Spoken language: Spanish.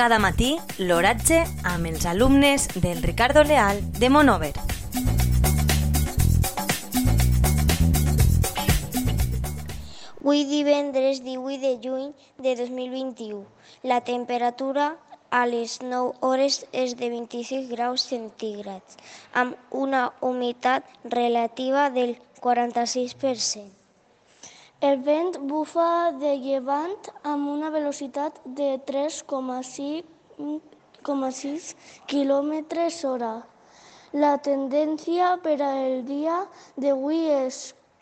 Cada matí, l'oratge amb els alumnes del Ricardo Leal de Monover. Avui divendres 18 de juny de 2021. La temperatura a les 9 hores és de 26 graus centígrads, amb una humitat relativa del 46%. El vent bufa de llevant amb una velocitat de 3,6 km hora. La tendència per al dia d'avui és